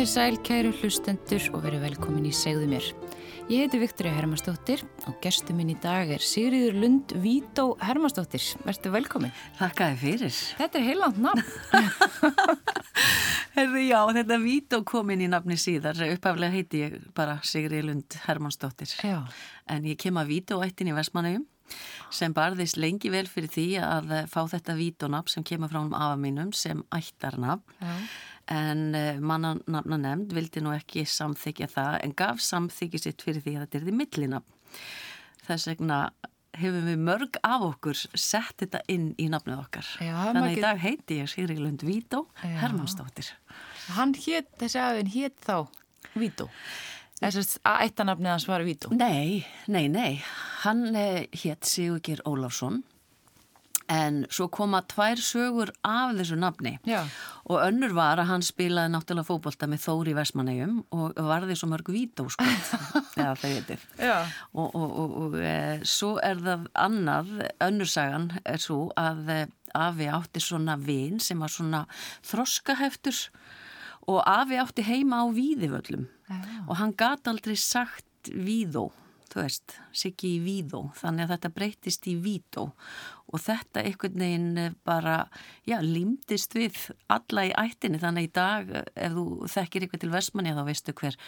Komið sæl, kæru hlustendur og verið velkomin í Segðu mér. Ég heiti Viktoria Hermannsdóttir og gestur minn í dag er Sigriður Lund Vító Hermannsdóttir. Verður velkomin. Þakkaði fyrir. Þetta er heilant nafn. Herðu, já, þetta Vító kom inn í nafni síðar. Uppaflega heiti ég bara Sigriður Lund Hermannsdóttir. Já. En ég kem að Vító ættin í Vestmannaugum sem barðist lengi vel fyrir því að fá þetta Vítónafn sem kemur frá um afa mínum sem ættarnafn. Já. En uh, mannanafna nefnd vildi nú ekki samþykja það en gaf samþykja sitt fyrir því að þetta er því millinafn. Þess vegna hefum við mörg af okkur sett þetta inn í nafnið okkar. Já, Þannig að í dag heiti ég Sigriglund Vító. Hermannsdóttir. Hann hétt, þessi afinn hétt þá Vító. Þess að ættanafnið hans var Vító. Nei, nei, nei. Hann eh, hétt Sigurgir Ólafsson en svo koma tvær sögur af þessu nafni. Já. og önnur var að hann spilaði náttúrulega fótbolta með Þóri Vestmannegjum og varði svo mörg vítóskot eða það heitir. Og, og, og, og e, svo er það annað, önnursagan er svo að e, Afi átti svona vin sem var svona þroskaheftur og Afi átti heima á Víðivöllum. Og hann gat aldrei sagt Víðó, þú veist, Siggi í Víðó, þannig að þetta breytist í Vító og þetta einhvern veginn bara, já, límdist við alla í ættinni, þannig að í dag ef þú þekkir eitthvað til Vestmanni þá veistu hver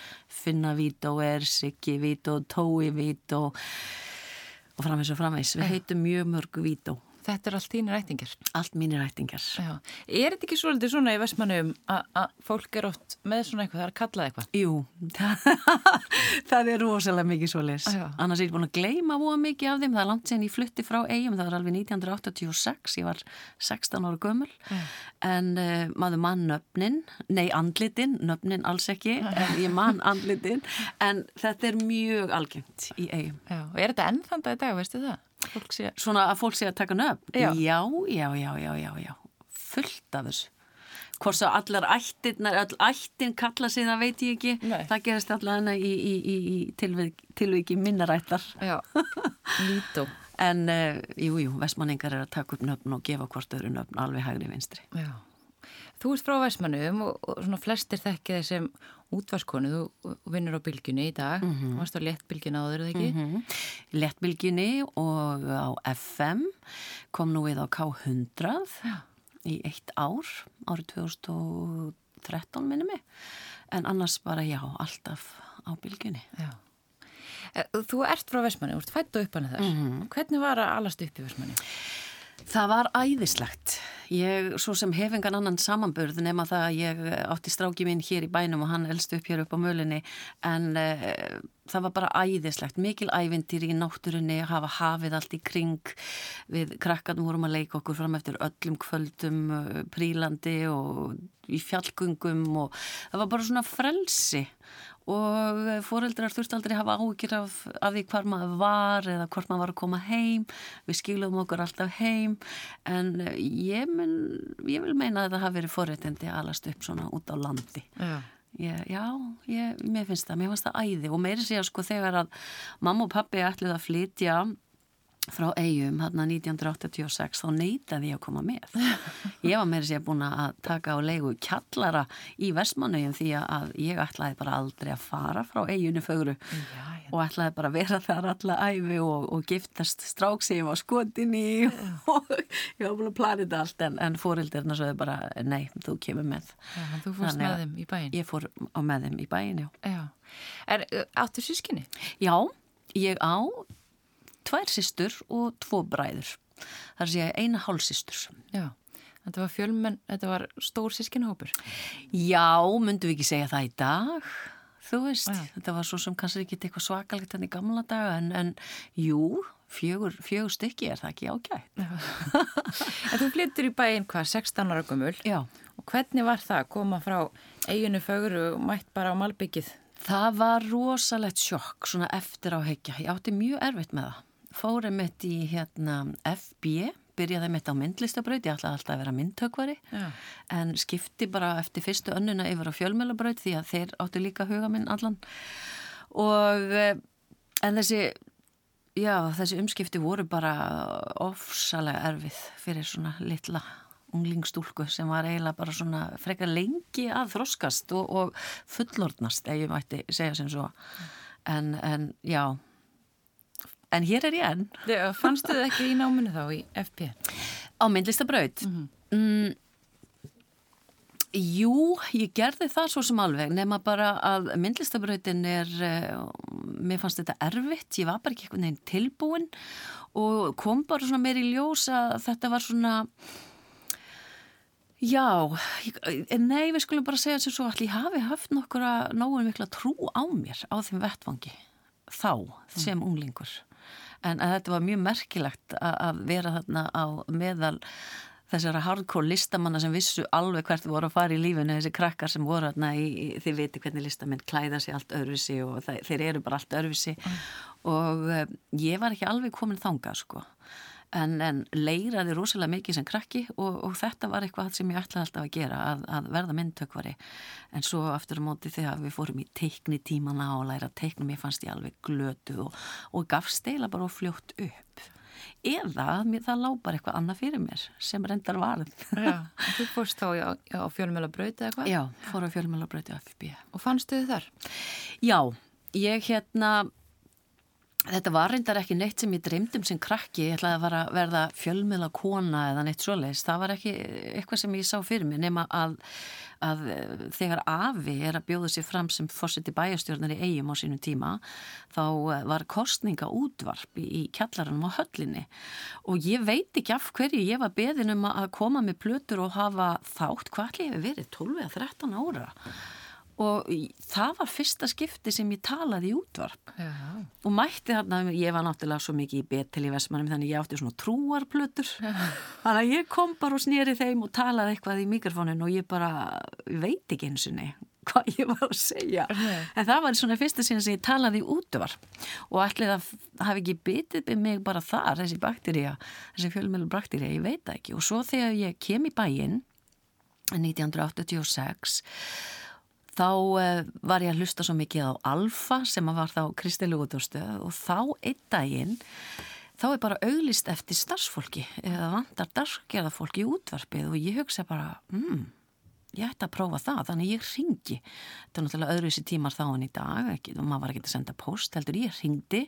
Finna Vító er, Siggi Vító, Tói Vító og framvegs og framvegs, við heitum mjög mörgu Vító, Þetta er allt þínir ættingar. allt mínir ættingar. Já. Er þetta ekki svolítið svona í Vestmannum að fólk er oft með svona eitthvað, það er að kalla eitthvað? Jú, það er rosalega mikið svo les. Já. Annars er ég búin að gleyma búa mikið af þeim. Það er langt sen ég flutti frá eigum, það var alveg 1986, ég var 16 ára gömul. En uh, maður mann nöfnin, nei andlitin, nöfnin alls ekki, en ég mann andlitin. En þetta er mjög algengt í eigum. Já. Og er þetta ennþanda í dag, veistu það? Fólk sé... Svona að fólk sé að taka nöfn? Já. já, já, já, já, já. Fullt af þessu. Hvort svo allar ættirnar, all ættin kalla sig það veit ég ekki. Nei. Það gerist allar hana í, í, í, í tilvik, tilviki minnarættar. Já. Vító. En uh, jú, jú, vestmanningar er að taka upp nöfn og gefa hvort öðru nöfn alveg hægri vinstri. Já. Þú ert frá Vestmannum og, og svona flestir þekkið þeir sem útvarskonu, þú vinnur á bylgjunni í dag, þú varst á léttbylgjunni áður, eða ekki? Mm Lettbylginni og á FM kom nú við á K100 Já. í eitt ár, árið 2013 minni mig. En annars bara já, alltaf á bylginni. Já. Eh, Þú ert frá Vestmanni, þú ert fætt og uppanir þar. Hvernig var að alast upp í Vestmanni? Það var æðislegt. Ég, svo sem hef engan annan samanburð nema það að ég átti stráki minn hér í bænum og hann elst upp hér upp á mölinni en uh, það var bara æðislegt. Mikil ævintýr í náttúrunni, hafa hafið allt í kring. Við krakkarnum vorum að leika okkur fram eftir öllum kvöldum, uh, prílandi og í fjallgungum og það var bara svona frelsi og foreldrar þurfti aldrei að hafa áhyggjur af, af því hvar maður var eða hvort maður var að koma heim. Við skilum okkur alltaf heim. En eh, ég, mun, ég vil meina að það hafi verið forréttindi að alast upp svona út á landi. Já. ég, já, ég, mér finnst það, mér finnst það æði. Og meiri segja sko þegar að mamma og pappi ætluð að flytja frá eigum hérna 1986 þá neytaði ég að koma með ég var meira sér búin að taka á leigu kjallara í Vestmannaugum því að ég ætlaði bara aldrei að fara frá eiginu fögru Já, já. og ætlaði bara að vera þar alla æfi og, og giftast strák sem ég var skotin í og ég var búin að plana þetta allt en, en fóreldirna svo bara nei, þú kemur með Já, þú fórst Þannig með að þeim í bæinn. ég fór á með þeim í bæin, já Já. Er, uh, áttu sískinni? Já, ég á tvær systur og tvo bræður. Það er segja eina hálsistur. Já. Þetta var fjölmenn, þetta var stór sískinahópur. Já, myndum við ekki segja það í dag? Þú veist, Já. þetta var svo sem kannski ekki eitthvað svakalegt enn í gamla daga en, en jú, fjögur, fjögur stykki er það ekki ágætt. En þú flyttur í bæinn hvað, 16 ára gömul? Já. Og hvernig var það að koma frá eiginu fögru og mætt bara á malbyggið? Það var rosalegt sjokk svona eftir á heikja. Ég átti mjög erfitt með það. Fórið mitt í hérna FB, byrjaði mitt á myndlistabraut, ég ætlaði alltaf að vera myndtökvari Já. en skipti bara eftir fyrstu önnuna yfir á fjölmjölabraut því að þeir áttu líka huga minn allan og eh, en þessi já, þessi umskipti voru bara ofsalega erfið fyrir svona litla unglingstúlku sem var eiginlega bara svona frekar lengi að þroskast og, og fullordnast, ef ég mætti segja sem svo. En, en já, en hér er ég enn. Fannstu þið ekki í náminu þá í FP? Á myndlistabraut? Mm -hmm. mm, jú, ég gerði það svo sem alveg, nema bara að myndlistabrautin er, uh, mér fannst þetta erfitt, ég var bara ekki einhvern veginn tilbúin og kom bara svona meir í ljós að þetta var svona Já, ég, nei við skulum bara segja sem svo ég hafi haft nokkura nógu mikla trú á mér á þeim vettvangi þá sem mm. unglingur en þetta var mjög merkilegt að vera þarna á meðal þessara hardcore listamanna sem vissu alveg hvert voru að fara í lífinu þessi krakkar sem voru þarna í, þið viti hvernig listamenn klæða sér allt öðruvísi og það, þeir eru bara allt öðruvísi mm. og um, ég var ekki alveg komin þanga sko en, en leiraði rosalega mikið sem krakki og, og þetta var eitthvað sem ég ætlaði alltaf að gera að, að verða myndtökvari en svo aftur á móti þegar við fórum í teikni tímana og læra teiknum ég fannst ég alveg glötu og, og gaf steila bara og fljótt upp eða það lág bara eitthvað annað fyrir mér sem reyndar varð Já, Þú fórst þá á, á fjölmjölabrauti eða hvað? Já, fór á fjölmjölabrauti FB Og fannstu þið þar? Já, ég hérna Þetta var reyndar ekki neitt sem ég dreymdum sem krakki, ég ætlaði að verða fjölmiðla kona eða neitt svoleiðis. Það var ekki eitthvað sem ég sá fyrir mig nema að, að þegar Afi er að bjóða sér fram sem fórseti bæjastjórnar í eigum á sínum tíma þá eh, var kostninga útvarp í kjallaranum á höllinni og ég veit ekki af hverju ég var beðin um að koma með plötur og hafa þátt hvað hefur verið 12-13 ára og það var fyrsta skipti sem ég talaði í útvarp. Já. og mætti þarna, ég var náttúrulega svo mikið í betel í Vestmannum þannig ég átti svona trúarplötur. Þannig að ég kom bara og snýri þeim og talaði eitthvað í mikrofónin og ég bara veit ekki eins og nei hvað ég var að segja. Nei. en það var svona fyrsta síðan sem ég talaði í útvarp. Og allir það hafi ekki bitið mig bara þar, þessi bakteríja þessi fjölmjölu bakteríja, ég veit ekki. Og svo þegar ég kem í bæinn 1986 þá uh, var ég að hlusta svo mikið á Alfa sem var þá Kristilu útúrstöð og þá einn daginn þá er bara auglist eftir starfsfólki eða vandar dargerðarfólki í útvarpið og ég hugsa bara hmm, ég ætti að prófa það, þannig ég ringi þetta er náttúrulega öðruvísi tímar þá en í dag ekki, og maður var ekki að senda post heldur ég ringdi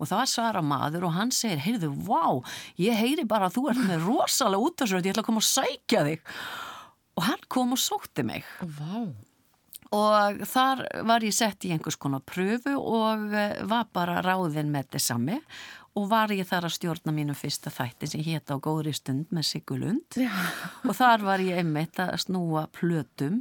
og það svara maður og hann segir, heyrðu, vá ég heyri bara að þú ert með rosalega útvarsröð ég ætla að koma og sækja þig. Og hann kom og sótti mig. Vá og þar var ég sett í einhvers konar pröfu og eh, var bara ráðinn með þetta sami. Og var ég þar að stjórna mínu fyrsta þætti sem hétt á góðri stund með Sigurlund og þar var ég einmitt að snúa plötum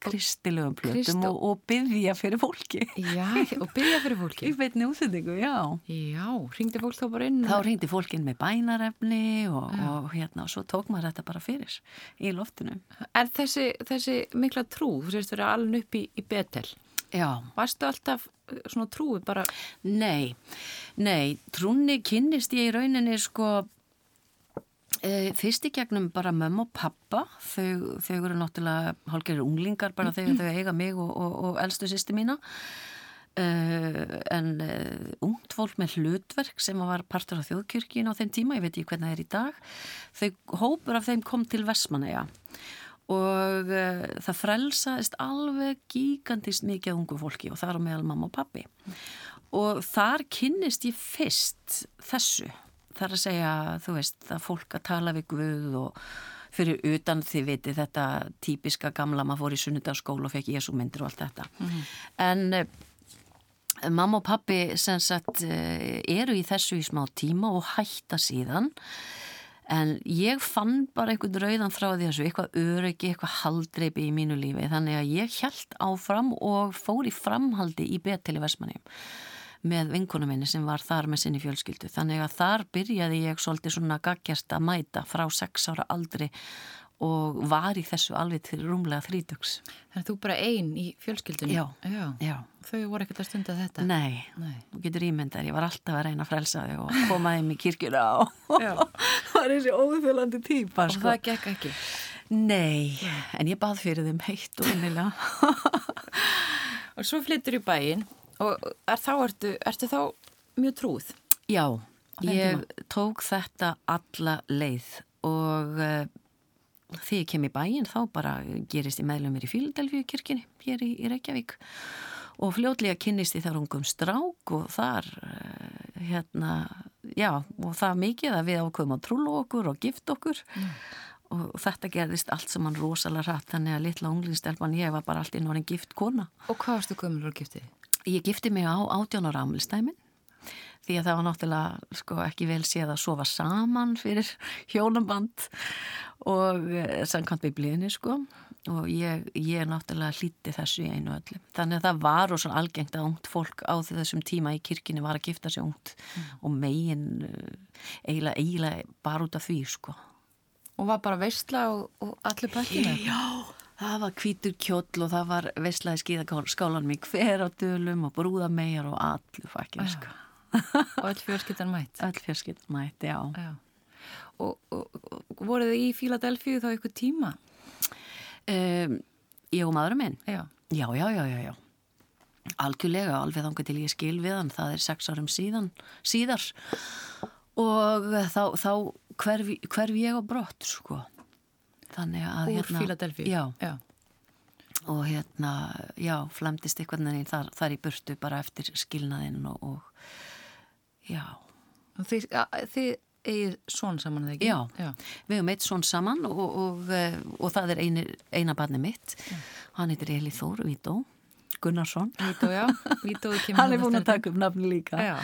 kristilegum plötum og, og byggja fyrir fólki. Já, og byggja fyrir fólki. Í veitni útsendingu, já. Já, ringdi fólk þá bara inn Þá ringdi fólk inn með bænarefni og, og hérna, og svo tók maður þetta bara fyrir í loftinu. En þessi, þessi mikla trú, þú sést þú eru alveg upp í, í betel. Já. Varstu alltaf eh, svona trúi bara Nei, nei, trúni kynnist ég í rauninni sko E, fyrst í gegnum bara mömmu og pappa, þau, þau eru náttúrulega hálfgerður unglingar bara þegar þau eiga mig og, og, og eldstu sýsti mína. E, en e, ungt fólk með hlutverk sem var partur af þjóðkyrkina á þeim tíma, ég veit ekki hvernig það er í dag, þau hópur af þeim kom til Vestmanæja og það frelsaðist alveg gigantist mikið ungu fólki og það á meðal mamma og pappi og þar kynnist ég fyrst þessu þar að segja, þú veist, að fólk að tala við Guð og fyrir utan þið viti þetta típiska gamla, maður fór í sunnudagsskóla og fekk Jésúmyndir og allt þetta. Mm -hmm. En eh, mamma og pappi sem sagt eh, eru í þessu í smá tíma og hætta síðan en ég fann bara einhvern rauðan því þessu, eitthvað öryggi, eitthvað haldreipi í mínu lífi þannig að ég held áfram og fór í framhaldi í betili Vestmanningum með vinkunum minni sem var þar með sinni fjölskyldu. Þannig að þar byrjaði ég svolítið svona gaggjast að mæta frá sex ára aldri og var í þessu alveg til rúmlega þrítugs. Þannig að þú bara einn í fjölskyldunum? Já, já. já. Þau voru ekkert að stunda þetta? Nei, Nei. þú getur ímyndar, ég var alltaf að reyna að frelsa þig og komaði mig í kirkjuna og var þessi óþjólandi típa. Og sko. það gekk ekki? Nei, en ég bað fyrir þeim heitt og innilega. og svo flyttur í bæinn Og er þá, ertu, ertu þá mjög trúð? Já, ég tók þetta alla leið og uh, þegar ég kem í bæin þá bara gerist ég meðlumir í Fíladelfíu kirkini hér í, í Reykjavík og fljótlega kynnist ég þar ungum strák og þar uh, hérna, já og það mikið að við ákveðum að trúla okkur og gift okkur mm. og þetta gerðist allt sem hann rosalega rætt þannig að litla unglingstelpan ég var bara allt inn og hann gift kona Og hvað varstu gömul og giftið? Ég gifti mig á átjónara ámilstæmin því að það var náttúrulega sko, ekki vel séð að sofa saman fyrir hjónamband og eh, samkvæmt biblíðinni sko og ég, ég náttúrulega hlíti þessu í einu öllu. Þannig að það var og svona algengt að ungt fólk á þessum tíma í kirkini var að gifta sig ungt mm. og megin eh, eiginlega, eiginlega bara út af því sko. Og var bara veistla og, og allir pakkina? Já, það var kvítur kjóll og það var veistlaði skíðaskálanum í hver á dölum og brúðamegar og allir pakkina sko. Og öll fjörskiptan mætt. Öll fjörskiptan mætt, já, já. Og, og, og voruð þið í Fíladelfíu þá ykkur tíma? Um, ég og maðurum minn. Já. já, já, já, já, algjörlega, alveg þangar til ég skil við hann. Það er sex árum síðan síðar. Og þá, þá hverf, hverf ég á brott sko þannig að úr hérna, Fíladelfíu já, já og hérna, já, flemdist eitthvað neðin þar, þar í burtu bara eftir skilnaðinn og, og Já. Þið, þið eigið svon saman eða ekki? Já, Já. við hefum eitt svon saman og, og, og, eh, og það er eini, eina barni mitt. Hann heitir Eli Þór Vító Gunnarsson. Vító, já. Vító hann er búin að taka upp nafni líka. Já,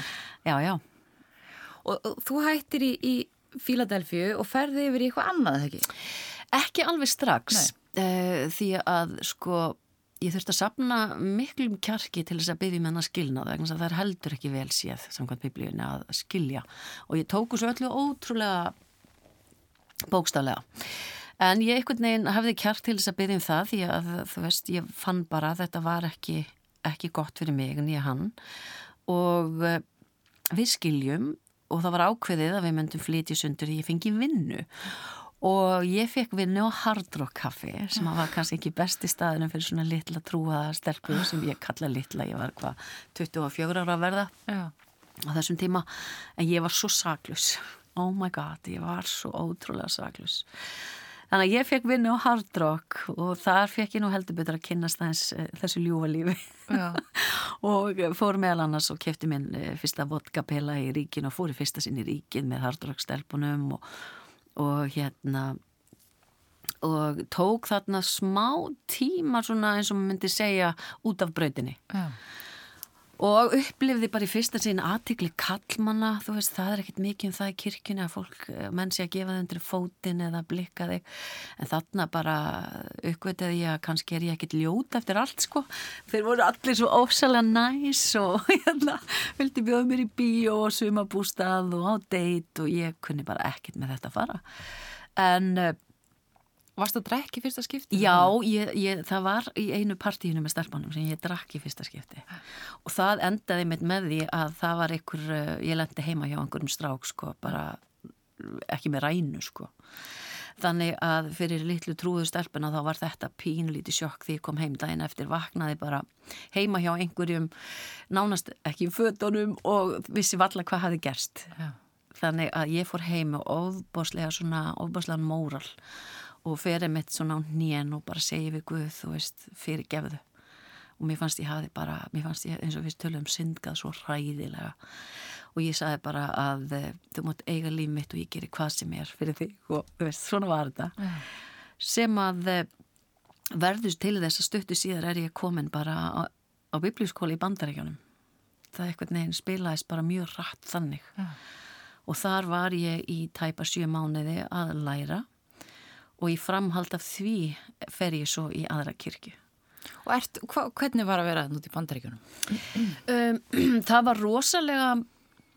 já. já. Og þú hættir í, í Fíladelfíu og ferði yfir í eitthvað annað, ekki? Ekki alveg strax. Uh, því að sko ég þurfti að sapna miklum kjarki til þess að byggja mér um að skilna það það er heldur ekki vel séð samkvæmt biblíunni að skilja. Og ég tóku svo öllu ótrúlega bókstaflega. En ég einhvern veginn hafði kjark til þess að byggja um það því að þú veist ég fann bara að þetta var ekki, ekki gott fyrir mig en ég hann. Og eh, við skiljum og það var ákveðið að við myndum flytja sundur því ég fengi vinnu og ég fekk vinnu á Hard Rock Café sem var kannski ekki besti staðinu fyrir svona litla trúaða stelpu sem ég kalla litla, ég var hvað 24 ára að verða Já. á þessum tíma. En ég var svo saklus oh my god, ég var svo ótrúlega saklus þannig að ég fekk vinnu á Hard Rock og þar fekk ég nú heldur betur að kynast eh, þessu ljúfa lífi. Og fór meðal annars og kefti minn eh, fyrsta vodkapela í ríkin og fór í fyrsta sinn í ríkin með Hard Rock stelpunum og og hérna og tók þarna smá tíma svona eins og maður myndi segja út af brautinni ja. Og upplifði bara í fyrsta sín aðtikli kallmanna, þú veist það er ekkert mikið um það í kirkina að fólk eh, menn sé að gefa þau undir fótinn eða blikka þig. En þarna bara uppvitaði ég að kannski er ég ekkert ljóta eftir allt sko, þeir voru allir svo ósalega næs og hérna vildi bjóða mér í bíó og sumabústað og á deit og ég kunni bara ekkert með þetta að fara. En eh, Varst það að drekki fyrsta skipti? Já, ég, ég, það var í einu partíinu með starfbánum sem ég drakki fyrsta skipti. Og það endaði mitt með því að það var einhver, eh, ég lendi heima hjá einhverjum strák sko, bara ekki með rænu sko. Þannig að fyrir litlu trúðu stelpuna þá var þetta pínlíti sjokk því ég kom heim daginn eftir vaknaði bara heima hjá einhverjum nánast ekki í fötunum og vissi valla hvað hafi gerst. Já. þannig að ég fór heim og ofbáslega svona ofbáslega móral og ferið mitt svona á nén og bara segi við Guð, þú veist, fyrir gefðu og mér fannst ég hafi bara, mér fannst ég eins og við tölum syndgað svo hræðilega. Og ég sagði bara að eh, þú mátt eiga líf mitt og ég gerir hvað sem er fyrir þig. Og þú veist, svona var þetta. Yeah. sem að eh, verðust til þess að stuttu síðar er ég komin bara á, á biblískóli í bandaríkjónum það eitthvað neginn spilaðist bara mjög rætt þannig. Yeah. og þar var ég í tæpa sjö mánuði að læra og í framhald af því fer ég svo í aðra kirkju. Og ert, hva, hvernig var að vera út í bandaríkunum? Um, það var rosalega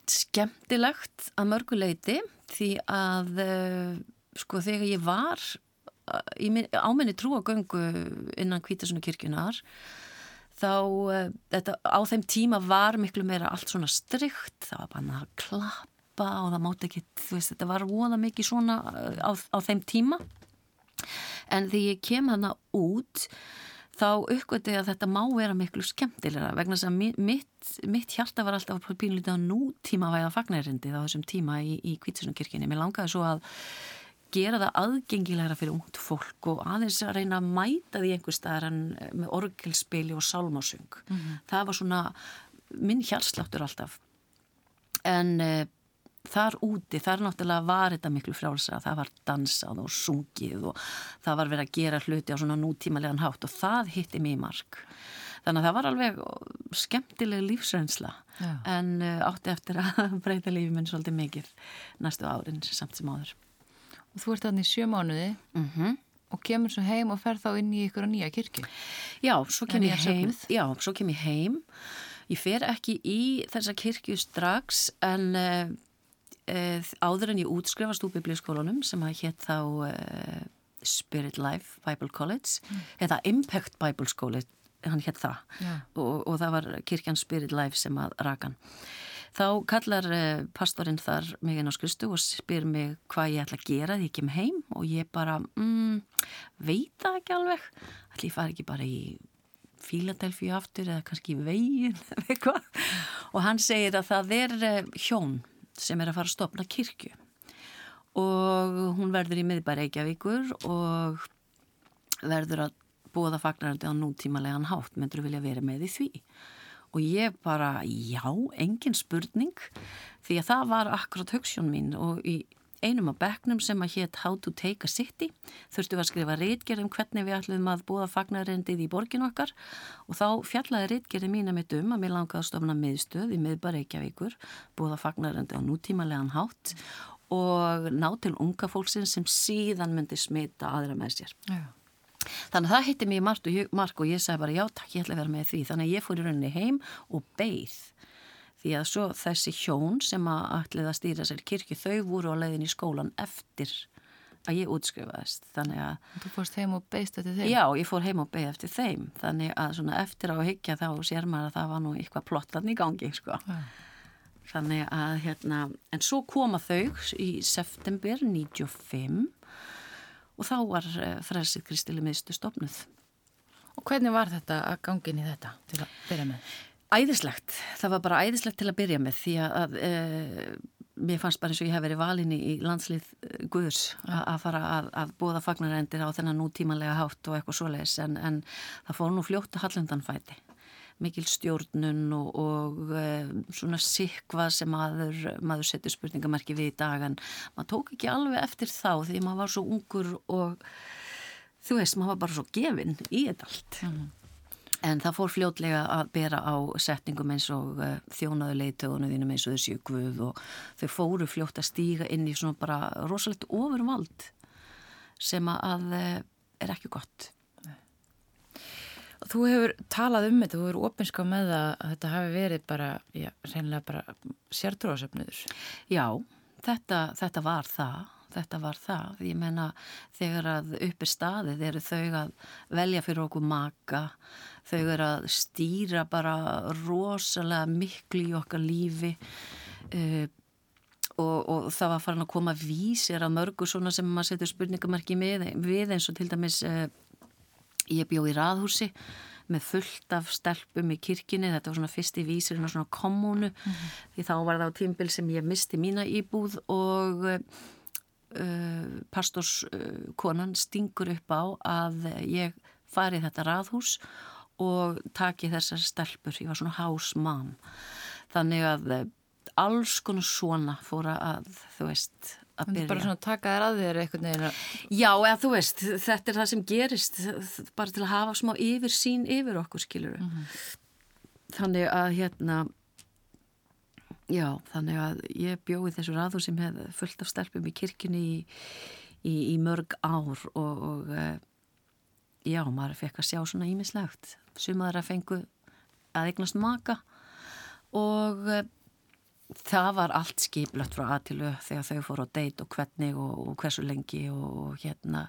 skemmtilegt að mörguleiti því að uh, sko þegar ég var uh, áminni trúagöngu innan Kvítasunni kirkjunar þá uh, þetta, á þeim tíma var miklu meira allt svona strikt, það var bara að klappa og það mátti ekki, þú veist, þetta var óða mikið svona á, á þeim tíma en því ég kem hana út þá uppgötu ég að þetta má vera miklu skemmtilegra vegna þess að mitt, mitt hjarta var alltaf pínlítið á nútíma væða fagnærindi á þessum tíma í, í Kvítisunarkirkjunni. Mér langaði svo að gera það aðgengilegra fyrir ungt fólk og aðeins að reyna að mæta því einhver staðar en eh, með orgelspili og sálmásung. Mm -hmm. Það var svona minn hjarsláttur alltaf. En e, þar úti, þar náttúrulega var þetta miklu frálsa, það var dansað og sungið og það var verið að gera hluti á svona nútímalegan hátt og það hitti mér í mark. Þannig að það var alveg skemmtileg lífsreynsla en uh, átti eftir að breyta lífið minn svolítið mikið næstu árin samt sem áður. Og þú ert þannig sjö mánuði mm -hmm. og kemur svo heim og fer þá inn í ykkur nýja kirkju. Já, svo kem ég heim. Já, svo kem ég heim. Ég fer ekki í þessa kirkju strax en uh, áður en ég útskrifast úr biblískólanum sem að hétt þá uh, Spirit Life Bible College mm. eða Impact Bible School hann hétt það og, og það var kirkjan Spirit Life sem að rakan Þá kallar eh, pastorinn þar mig inn á skristu og spyr mig hvað ég ætla að gera því ég kem heim og ég bara, mm, veit það ekki alveg. Ég fari ekki bara í Fíladelfíu aftur eða kannski í eitthvað. Og hann segir að það er eh, hjón sem er að fara að stopna kirkju. Og hún verður í miðbæri Reykjavíkur og verður að búa það fagnarandi á nútímalega hátt, myndur vilja vera með í því? Og ég bara, já, engin spurning því að það var akkurat högsjón mín og í einum af bekknum sem að hétt How to take a city þurftu að skrifa reitgerð um hvernig við ætlum að búa fagnarendið í borgin okkar og þá fjallaði reitgerði mín að mitt um að mér langaði að stofna miðstöð í miðbar Reykjavíkur, búa fagnarendið á nútímalegan hátt og ná til unga fólksinn sem síðan myndi smita aðra með sér. Já. Þannig að það hitti mér margt og, marg og ég sagði bara já takk ég ætla að vera með því þannig að ég fór í rauninni heim og beigð því að svo þessi hjón sem að ætlið að stýra sér kirkju þau voru á leiðin í skólan eftir að ég útskrifaðist þannig að Þú fórst heim og beigst eftir þeim? Já, ég fór heim og beigð eftir þeim þannig að svona eftir á að higgja þá sér maður að það var nú eitthvað plottan í gangi sko ja. Þannig að hérna en svo koma þau í september 95 og þá var eh, frelsið Kristili miðstu stopnuð. Og hvernig var þetta að gangin í þetta til að byrja með? Æðislegt, það var bara æðislegt til að byrja með því að e, mér fannst bara eins og ég hef verið valinni í landslið eh, Guðs að fara að, að bóða fagnarendir á þennan nútímanlega hátt og eitthvað svoleiðis en, en það fór nú fljótt að hallendanfæti mikil stjórnun og, og uh, svona sikvað sem maður, maður setur spurningamerki við í dag en maður tók ekki alveg eftir þá því maður var svo ungur og þú veist, maður var bara svo gefinn í þetta allt. Mm. En það fór fljótlega að bera á setningum eins og uh, þjónaðu leitögunum þínum eins og þessi guð og þau fóru fljótt að stíga inn í svona bara rosalegt ofurvald sem að uh, er ekki gott. Þú hefur talað um þetta, þú hefur ofinskað með það að þetta hafi verið bara, já, reynilega bara sértróðsöfnuður. Já, þetta, þetta var það, þetta var það. Ég menna þegar að uppir staðið eru þau að velja fyrir okkur maka, þau eru að stýra bara rosalega miklu í okkar lífi uh, og, og það var farin að koma vísir að mörgu svona sem maður setur spurningamarki við eins og til dæmis... Uh, Ég bjó í raðhúsi með fullt af stelpum í kirkini, þetta var svona fyrsti vísirinn á svona kommunu, mm -hmm. því þá var það á tímbil sem ég misti mína íbúð og uh, pastorskonan uh, stingur upp á að ég fari þetta raðhús og taki þessar stelpur, ég var svona hásmam. Þannig að uh, alls konar svona fóra að, þú veist, að byrja. Bara svona taka þér að þér eitthvað neina. Já, eða þú veist, þetta er það sem gerist bara til að hafa smá yfir sín yfir okkur, skilur við. Mm -hmm. Þannig að hérna já, þannig að ég bjóði þessu raðu sem hefði fullt af stelpum í kirkjunni í, í, í mörg ár og, og eh, já, maður fekk að sjá svona ímislegt. Sumaður að fengu að eignast maka og eh, það var allt skiplagt frá aðtilu þegar þau fóru á deit og hvernig og, og hversu lengi og, og hérna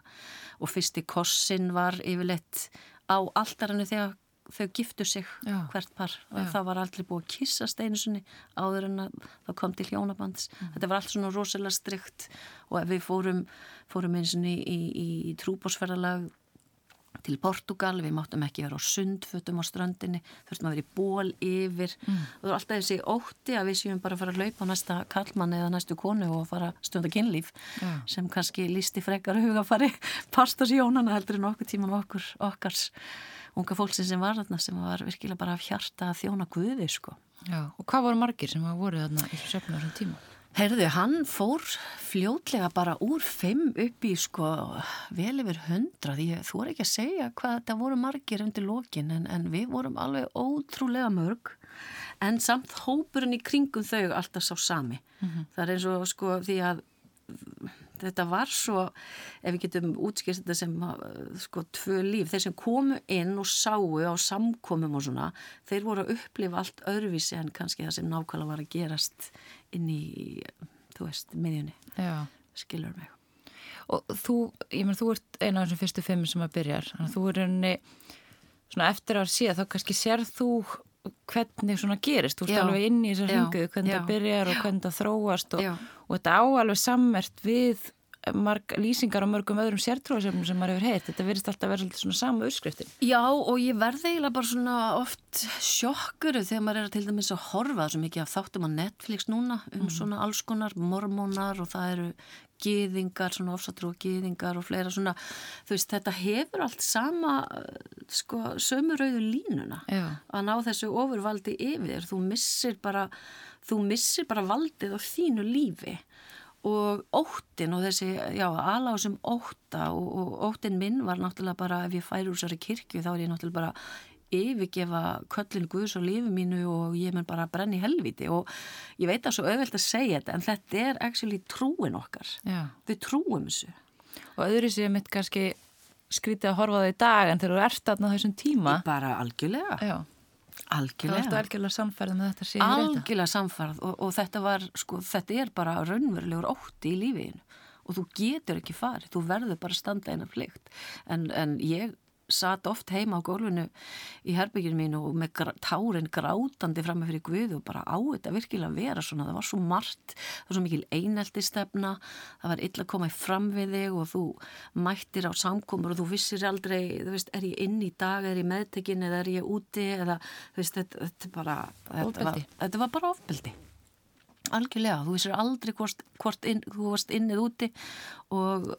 og fyrsti kossin var yfirleitt á alltarannu þegar þau giftu sig Já. hvert par Já. það var aldrei búið að kissa steinusunni áður en að það kom til hjónabands mm. þetta var allt svona rosalega strikt og við fórum, fórum eins og í, í, í trúbósferðalag til Portugal, við máttum ekki vera á sundfötum á strandinni, þurftum að vera í ból yfir mm. og það var alltaf þessi ótti að við séum bara að fara að laupa næsta kallmann eða næstu konu og fara stunda kynlíf yeah. sem kannski lísti frekar hugafari pastasjónana heldur en okkur tíman okkur okkars unga fólksin sem var þarna sem var virkilega bara af hjarta að þjóna guði sko. Já, og hvað voru margir sem voru þarna í söfnu á þessum tíma? Herðu, hann fór fljótlega bara úr fimm upp í sko vel yfir hundra því þú voru ekki að segja hvað þetta voru margir undir lokin en, en við vorum alveg ótrúlega mörg en samt hópurinn í kringum þau alltaf sá sami. Mm -hmm. Það er eins og sko því að þetta var svo, ef við getum útskýrst þetta sem sko tvö líf, þeir sem komu inn og sáu á samkomum og svona, þeir voru að upplifa allt öðruvísi en kannski það sem nákvæmlega var að gerast inn í, þú veist, miðjunni. Já. skilur mig? Og þú, ég menn, þú ert eina af þessum fyrstu fimm sem að byrjar, þannig að þú er einni svona eftir að síðan, þá kannski sér þú hvernig svona gerist, þú ert alveg inn í þessar hengu, hvernig það byrjar og hvernig það þróast og, og þetta áalveg sammert við marg, lýsingar á mörgum öðrum sértróðsefnum sem maður hefur heitt. Þetta verist alltaf að vera svona sama uppskriftin. Já og ég verði eiginlega bara svona oft sjokkuru þegar maður er til dæmis að horfa svo mikið af þáttum á Netflix núna um mm. svona alls konar mormónar og það eru gýðingar, svona ofsatrú gýðingar og fleira svona, þú veist, þetta hefur allt sama, sko sömurauðu línuna Já. að ná þessu ofurvaldi yfir, þú missir bara, þú missir bara valdið á þínu lífi. Og óttin og þessi, já, þessum ótta og, og óttin minn var náttúrulega bara ef ég færi úr í kirkju þá er ég náttúrulega bara yfirgefa köllin Guðs og lífi mínu og ég mun bara brenni helviti og ég veit að svo auðvelt að segja þetta en þetta er actually trúin okkar. Já. við trúum þessu. Og öðru séu mitt kannski skrítið að horfa það í dag en þegar þú ert aðna þessum tíma. Bara algjörlega. Já Algjörlega. Það ertu algjörlega samfærð með þetta séu þetta. Algjörlega samfærð og, og þetta var, sko, þetta er bara raunverulegur ótti í lífiðinu og þú getur ekki farið, þú verður bara standa eina flygt en, en ég satt oft heima á gólfinu í herbygginu mínu og með tárin grátandi fram með fyrir Guðu og bara á þetta virkilega vera svona, það var svo margt það var svo mikil einelti stefna það var illa að koma í fram við þig og þú mættir á samkomur og þú vissir aldrei, þú veist, er ég inn í dag er ég meðtekin eða er ég úti eða þú veist, þetta, þetta bara þetta var, þetta var bara ofbeldi. Algjörlega, þú vissir aldrei hvort, hvort inn, þú varst inn eða úti og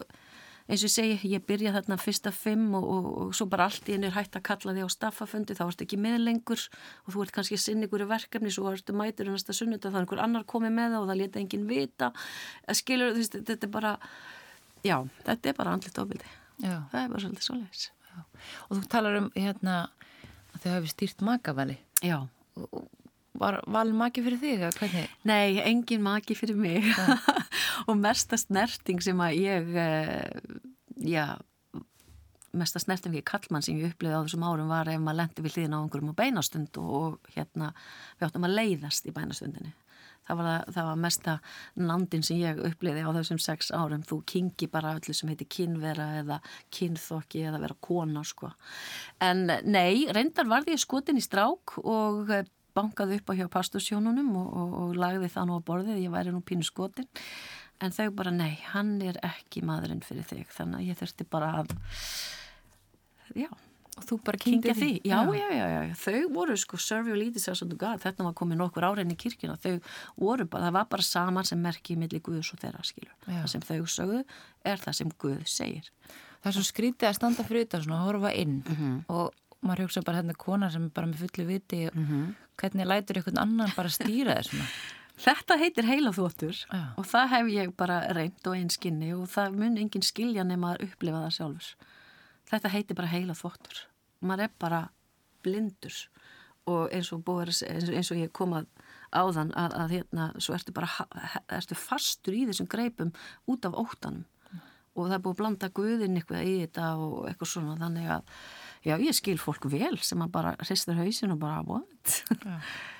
eins og ég segi, ég byrja þarna fyrsta fimm og, og, og svo bara allt í einu er hægt að kalla þig á staffafundi, þá ertu ekki með lengur og þú ert kannski að sinna ykkur verkefni svo ertu mætur næsta sunnut og það er einhver annar komið með það og það leta enginn vita. Skilur, þú veist, þetta er bara já, þetta er bara andlit ofbildi það er bara svolítið svo leiðis Og þú talar um hérna að þau hafi stýrt makavali. Já. Og Var valin maki fyrir þig? Hvernig? Nei, engin maki fyrir mig og mesta snerting sem að ég uh, já mesta snerting við kallmann sem ég upplifði á þessum árum var ef maður lendi við hlýðin á einhverjum á beinastund og hérna við áttum að leiðast í beinastundinni það var, það, það var mesta nandin sem ég upplifði á þessum sex árum þú kingi bara öllu sem heiti kynvera eða kynþokki eða vera kona sko en nei, reyndar var því skotin í strák og bankaði upp á hjá pastorsjónunum og, og, og lagði það nú á borðið, ég væri nú pínu skotin. En þau bara nei, hann er ekki maðurinn fyrir þig, þannig að ég þurfti bara að já, og þú bara kynkja því? já, já, já, já, þau voru sko serve your leaders as unto God, þetta var komið nokkur árein í kirkina, þau voru bara, það var bara saman sem merki millir Guðs og þeirra skilur, já. það sem þau sögðu er það sem Guð segir. Það er svo skrítið að standa fyrir þetta að horfa inn mm -hmm. og maður hugsa bara hérna kona sem er bara með fullu viti mm -hmm. hvernig lætur einhvern annan bara stýra þessum Þetta heitir heilaþóttur og það hef ég bara reynd og einskinni og það mun engin skilja nema að upplifa það sjálfur. Þetta heitir bara heilaþóttur maður er bara blindur og eins og, búið, eins og ég kom að áðan að, að hérna svo ertu bara ertu fastur í þessum greipum út af óttanum. Og það er búið að blanda guðin eitthvað í þetta og eitthvað svona þannig að já ég skil fólk vel sem að bara hristur hausin og bara what já.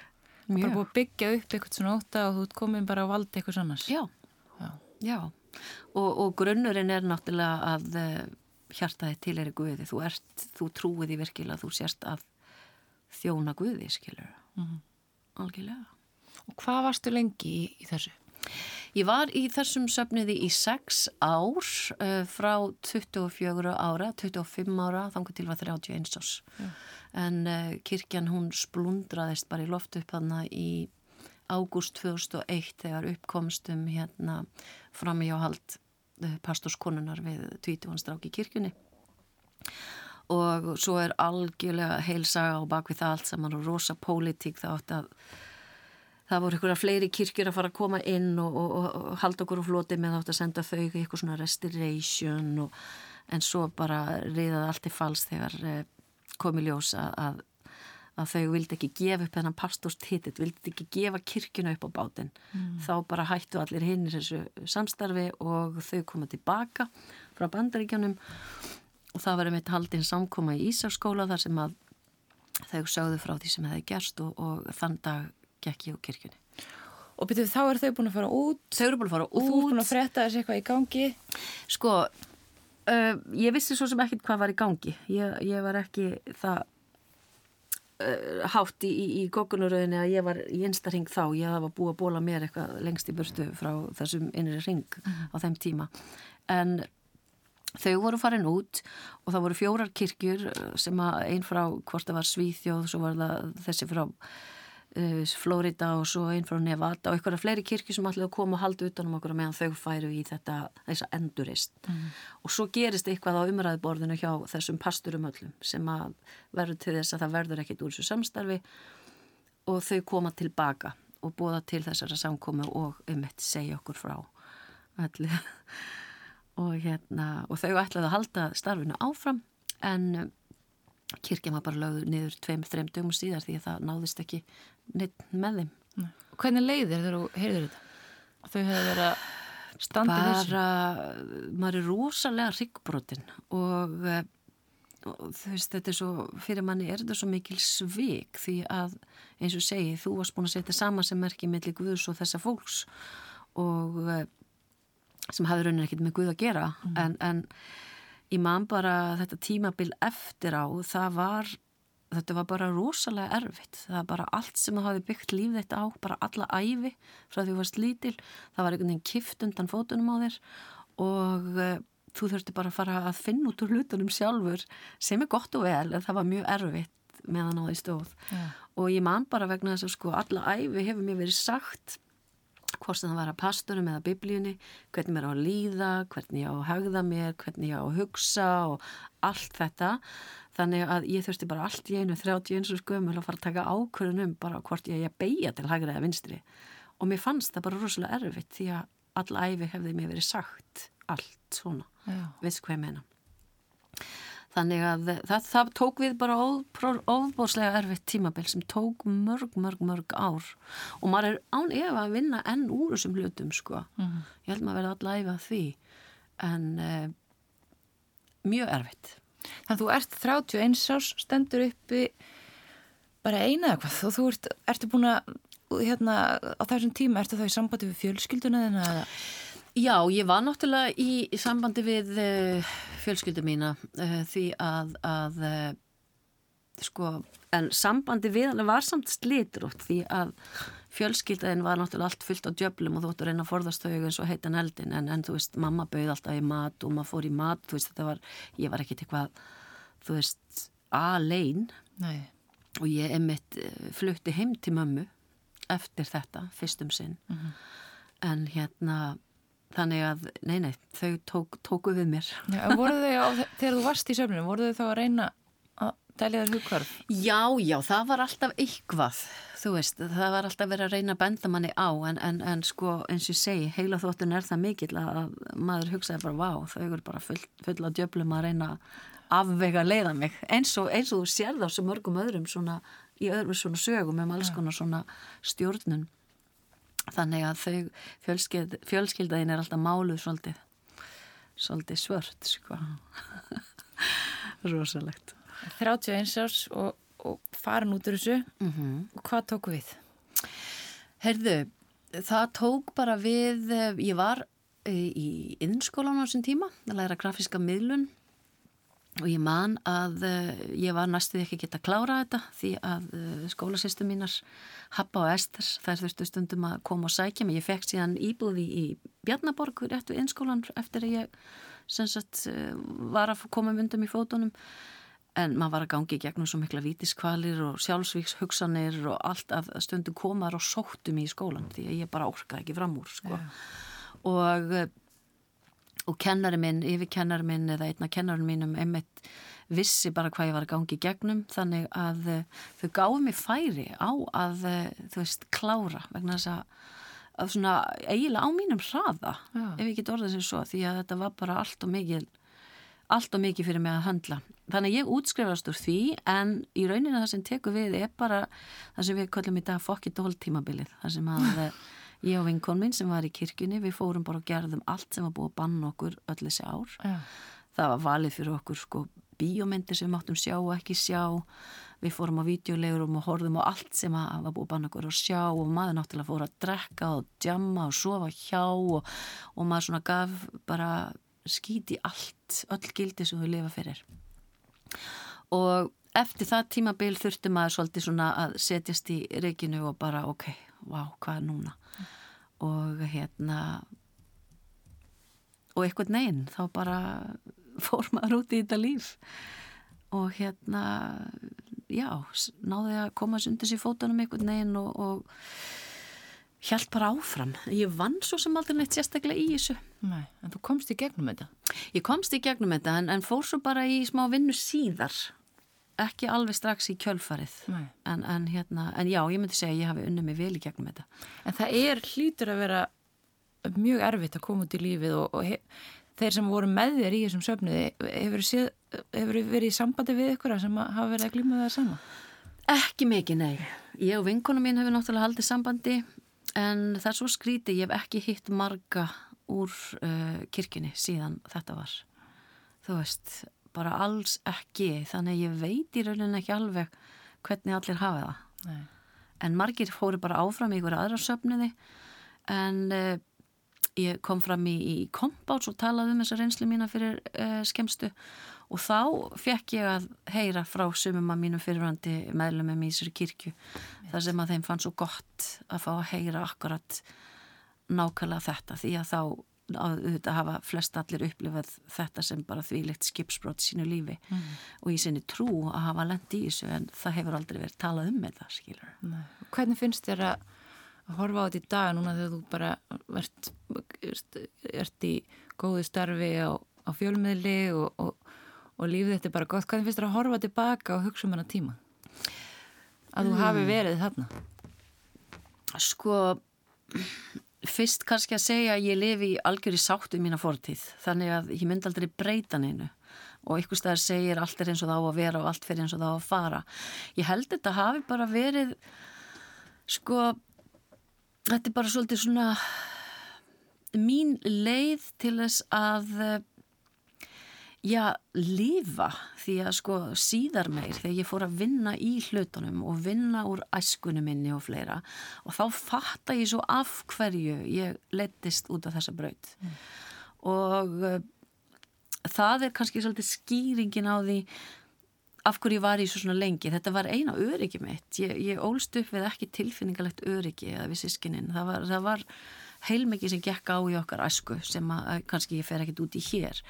bara búið að byggja upp eitthvað svona óta og þú ert komin bara að valda eitthvað sannars já, já, já. Og, og grunnurinn er náttúrulega að uh, hjartaði til er í Guði þú, ert, þú trúið í virkilega þú sérst að þjóna Guði skilur mm -hmm. algjörlega og hvað varstu lengi í, í þessu? Ég var í þessum söfniði í 6 ár uh, frá 24 ára, 25 ára, þannig til var 31 árs. Já. En uh, kirkjan hún splundraðist bara í loftu upp hana í ágúst 2001 þegar uppkomstum hérna fram í áhald uh, pastorskonunar við Tvítuvanstrák í kirkjunni. Og svo er algjörlega heilsaga á bakvið það allt saman og rosa pólitík það átt að það voru að fleiri kirkjur að fara að koma inn og, og, og, og halda okkur á floti með átt að senda þau eitthvað svona restoration en svo bara riðaði allt í fals þegar eh, komi ljós að, að, að þau vildi ekki gefa upp þennan pastorstitit, vildi ekki gefa kirkjuna upp á bátinn. Mm. Þá bara hættu allir hinn í þessu samstarfi og þau koma tilbaka frá bandaríkjanum og það var einmitt haldinn samkoma í Ísarskóla þar sem að þau sögðu frá því sem hefði gerst og þann dag gekk ég á kirkjunni. Og byrjuð þá er þau búin að fara út? Þau eru búin að fara út. Og þú er búin að fretta þessi eitthvað í gangi? Sko, uh, ég vissi svo sem ekkit hvað var í gangi. Ég, ég var ekki það uh, hátt í, í, í gókunuröðinni að ég var í einsta ring þá. Ég var búið að bóla mér eitthvað lengst í burtu frá þessum innri ring á þeim tíma. En þau voru farin út og það voru fjórar kirkjur sem að einn frá hvort það var Svíþjóð, svo var það þessi frá Florida og svo einn frá Nevada og eitthvað fleiri kirkir sem allir koma og halda utanum okkur meðan þau færu í þetta þessa endurist mm. og svo gerist eitthvað á umræðborðinu hjá þessum pasturum öllum sem að verður til þess að það verður ekkit úr þessu samstarfi og þau koma tilbaka og búða til þessara samkomi og um eitt segja okkur frá allir og hérna og þau ætlaði að halda starfinu áfram en kirkja maður bara lögður niður tveim, þreim dögum síðar því að það náðist ekki neitt með þeim. Nei. Hvernig leiðir þegar þú heyrður þetta? Þau hefur verið að standa þessu? Bara, maður er rosalega ryggbrotinn og, eh, og þú veist, þetta er svo, fyrir manni er þetta svo mikil svik því að eins og segi, þú varst búin að setja sama sem merkið mellir Guðs og þessa fólks og eh, sem hafði raunin ekkit með Guð að gera mm. en, en ég man bara þetta tímabil eftir á það var, þetta var bara rosalega erfitt, það var bara allt sem það hafi byggt líf þetta á, bara alla æfi frá því þú varst lítil, það var einhvern veginn kift undan fótunum á þér og uh, þú þurfti bara að fara að finna út úr hlutunum sjálfur sem er gott og vel en það var mjög erfitt meðan á því stóð yeah. og ég man bara vegna þess að sko alla æfi hefur mér verið sagt hvort sem það var að pastorum eða biblíunni, hvernig mér á að líða, hvernig ég á að hagða mér, hvernig ég á að hugsa og allt þetta. Þannig að ég þurfti bara allt í einu 31 skumul að fara að taka ákvörðunum bara hvort ég að beigja til hagra eða vinstri. Og mér fannst það bara rosalega erfitt því að all æfi hefði mér verið sagt allt svona, veist hvað ég meina. Þannig að það, það tók við bara óbórslega erfitt tímabill sem tók mörg, mörg, mörg ár og maður er án ef að vinna enn úr þessum hlutum sko. Mm -hmm. Ég held maður að vera alltaf æfað því en uh, mjög erfitt. Þannig að þú ert 31 árs, stendur uppi bara eina eða hvað og þú ert, ertu búin að, hérna, á þessum tíma, ertu þá í sambandi við fjölskylduna þennan eða? Já, ég var náttúrulega í, sambandi við uh, fjölskyldu mína uh, því að, að uh, sko, en sambandi við hann var samt slítrótt því að fjölskyldaðin var náttúrulega allt fullt á djöblum og þú ætti að reyna að forðast þau eins og heitan eldin en, en þú veist, mamma bauð alltaf í mat og maður fór í mat, þú veist, þetta var ég var ekkit eitthvað, þú veist alein. Nei. og ég emitt flutti heim til mömmu eftir þetta, fyrstum sinn. Mm -hmm. en hérna þannig að, nei, nei, þau tók, tóku við mér. Já, voru þau, á, þegar þú varst í söfnum, voru þau þá að reyna að þér hugkvarf? Já, já, það var alltaf eitthvað þú veist, það var alltaf verið að reyna að benda manni á, en, en, en sko eins og ég segi, heila þóttun er það mikill að maður hugsaði bara, vá, þau eru bara full, full á djöblum að reyna afvega að leiða mig, eins og, eins og þú sér þá sem mörgum öðrum svona, í öðrum svona sögum um alls konar svona stjórnun. Þannig að þau fjölskyld, fjölskyldaðin er alltaf máluð svolítið svolítið svört sko. Rosalegt 31 árs og, og farin út úr þessu mm -hmm. og hvað tók við? Herðu, það tók bara við ég var í innskólan á þessum tíma að læra grafíska miðlun og ég man að uh, ég var næstuði ekki geta að klára þetta því að uh, skólasýstu mínar Happa og Ester þær þurftu stundum að koma og sækja mig ég fekk síðan íbúði í Bjarnaborg rétt við innskólan eftir að ég sagt, var að koma myndum í fótunum en maður var að gangi í gegnum svo mikla vítiskvalir og sjálfsvíks hugsanir og allt að stundum komaður og sóttum í skólan því að ég bara orkaði ekki fram úr sko. og og kennari minn, yfir kennari minn eða einna kennari mínum einmitt vissi bara hvað ég var að gangi í gegnum þannig að uh, þau gáði mig færi á að uh, þú veist klára vegna þess að, að svona eiginlega á mínum hraða Já. ef ég get orðað sem svo því að þetta var bara allt og mikið allt og mikið fyrir mig að handla þannig að ég útskrifast úr því en í rauninu það sem teku við er bara það sem við kallum í dag fokkit hóltímabilið það sem að ég og vinkon minn sem var í kirkjunni við fórum bara og gerðum allt sem var búið að banna okkur öll þessi ár. Ja. það var valið fyrir okkur sko bíómyndir sem við máttum sjá og ekki sjá. Við fórum á videolegurum og horfum á allt sem var búið að banna okkur að sjá og maður náttúrulega fór að drekka og djamma og sofa hjá og, og maður svona gaf bara skíti allt, öll gildi sem við lifa fyrir og eftir það tímabil þurfti maður svolítið svona að setjast í reikinu og bara ok, wow, hvað er núna? Og hérna og eitthvað neginn þá bara fór maður út í þetta líf. Og hérna já, náðu ég að komast undir sér fótunum eitthvað neginn og, og hjælt bara áfram. Ég vann svo sem aldrei neitt sérstaklega í þessu Nei, en þú komst í gegnum þetta? Ég komst í gegnum þetta en, en fór svo bara í smá vinnu síðar. Ekki alveg strax í kjölfarið. En, en, hérna, en já, ég myndi segja að ég hafi unnið mig vel í gegnum þetta. En það er hlýtur að vera mjög erfitt að koma út í lífið og, og hef, þeir sem voru með þér í þessum söfniði hefur þið verið í sambandi við ykkur sem hafa verið að glíma það sama? Ekki mikið, nei. Ég og vinkonum mín hefur náttúrulega haldið sambandi en það er svo skríti ég hef ekki hitt marga úr uh, kirkini síðan þetta var. Þú veist bara alls ekki. Þannig ég veit í rauninni ekki alveg hvernig allir hafa það. Nei. en margir fóru bara áfram í ykkur aðra söfniði en uh, ég kom fram í, í kompáts og talaði um þessa reynsli mína fyrir uh, skemstu og þá fekk ég að heyra frá sumum að mínum fyrirvandi meðlumum í þessari kirkju. Yes. þar sem að þeim fann svo gott að fá að heyra akkurat nákvæmlega þetta því að þá að þetta hafa flest allir upplifað þetta sem bara þvílegt skipsbrót sínu lífi mm. og í sinni trú að hafa lendi í þessu en það hefur aldrei verið talað um með það, skilur. Nei. Hvernig finnst þér að horfa á þetta í dag núna þegar þú bara ert, ert, ert í góðu starfi á, á fjölmiðli og, og, og lífið þetta er bara gott. Hvernig finnst þér að horfa tilbaka og hugsa um hana tíma? Að mm. þú hafi verið þarna? Sko fyrst kannski að segja að ég lifi í algjör í sáttu í mína fortíð þannig að ég myndi aldrei breyta neinu. Og ykkur staðar segir allt er eins og þá að vera og allt fyrir eins og þá að fara. Ég held þetta hafi bara verið sko þetta er bara svolítið svona mín leið til þess að já, lifa því að sko síðar meir þegar ég fór að vinna í hlutunum og vinna úr æskunum minni og fleira og þá fatta ég svo af hverju ég lettist út af þessa braut. Mm. og uh, það er kannski svolítið skýringin á því af hverju ég var í svo svona lengi. Þetta var eina öryggi mitt. Ég, ég ólst upp við ekki tilfinningalegt öryggi eða við sískininn, það var, það var heilmikið sem gekk á í okkar æsku sem að kannski ég fer ekkit út í hér.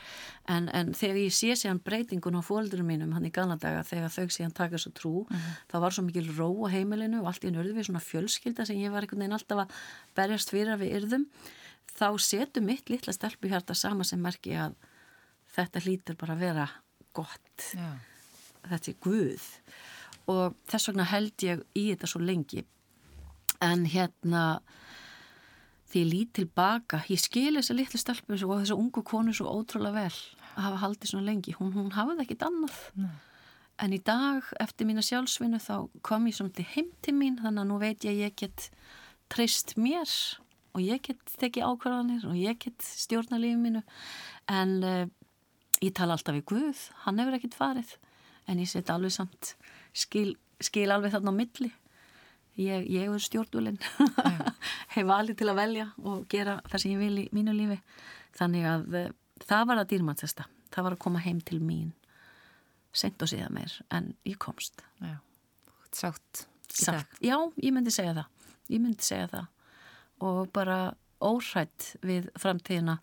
En, en þegar ég sé séðan breytingun á fóldurum mínum hann í ganadaga þegar þau séðan taka svo trú mm -hmm. þá var svo mikil ró á heimilinu og allt í nörðu við svona fjölskylda sem ég var einhvern veginn alltaf að berjast fyrir að við yrðum. Þá setu mitt litla stelpu hjarta sama sem merki að þetta hlýtur bara að vera gott. Yeah. þetta er Guð. Og þess vegna held ég í þetta svo lengi. En hérna því ég lít tilbaka, ég skil þessa litlu stelpu og þessa ungu konu svo ótrúlega vel að hafa haldið svona lengi, hún, hún hafaði ekkit annað. Nei. en í dag eftir mína sjálfsvinnu þá kom ég svona til heim til mín þannig að nú veit ég að ég get treyst mér og ég get tekið ákvarðanir og ég get stjórna lífið mínu. En uh, ég tala alltaf í Guð, hann hefur ekkit farið. En ég set alveg samt skil, skil alveg þarna á milli ég, ég er stjórnvölinn. Hef valið til að velja og gera það sem ég vil í mínu lífi. Þannig að uh, það var að dýrmannsesta það var að koma heim til mín sent og síðan meir en ég komst. Já, sátt Sátt, já, ég myndi segja það. Ég myndi segja það. Og bara óhrætt við framtíðina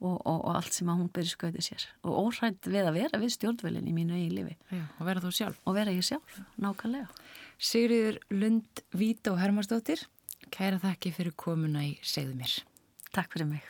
og, og, og allt sem að hún byrja skauði sér. Og óhrætt við að vera við stjórnvölinn í mínu eigin lífi. Já, og vera þú sjálf. Og vera ég sjálf, nákvæmlega Sigriður Lund Vító Hermarsdóttir kæra þakki fyrir komuna í Segðu mér. Takk fyrir mig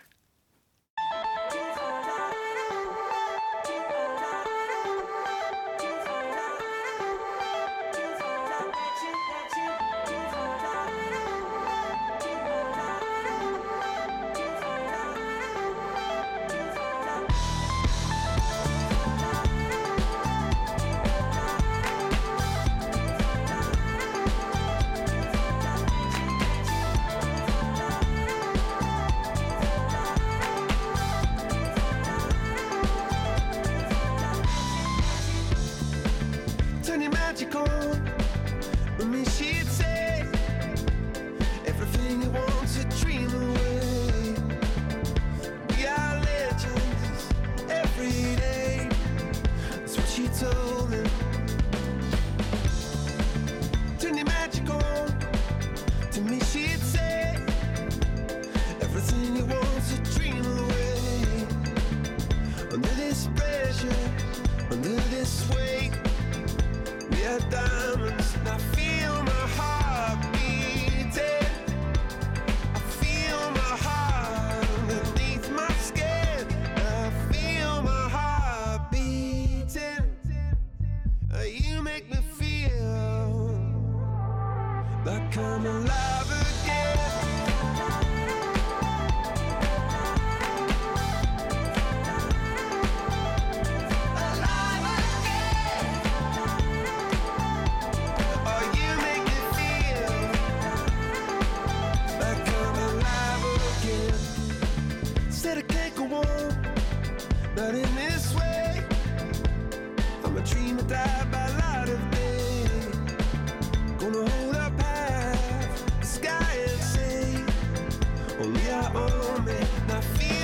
diamonds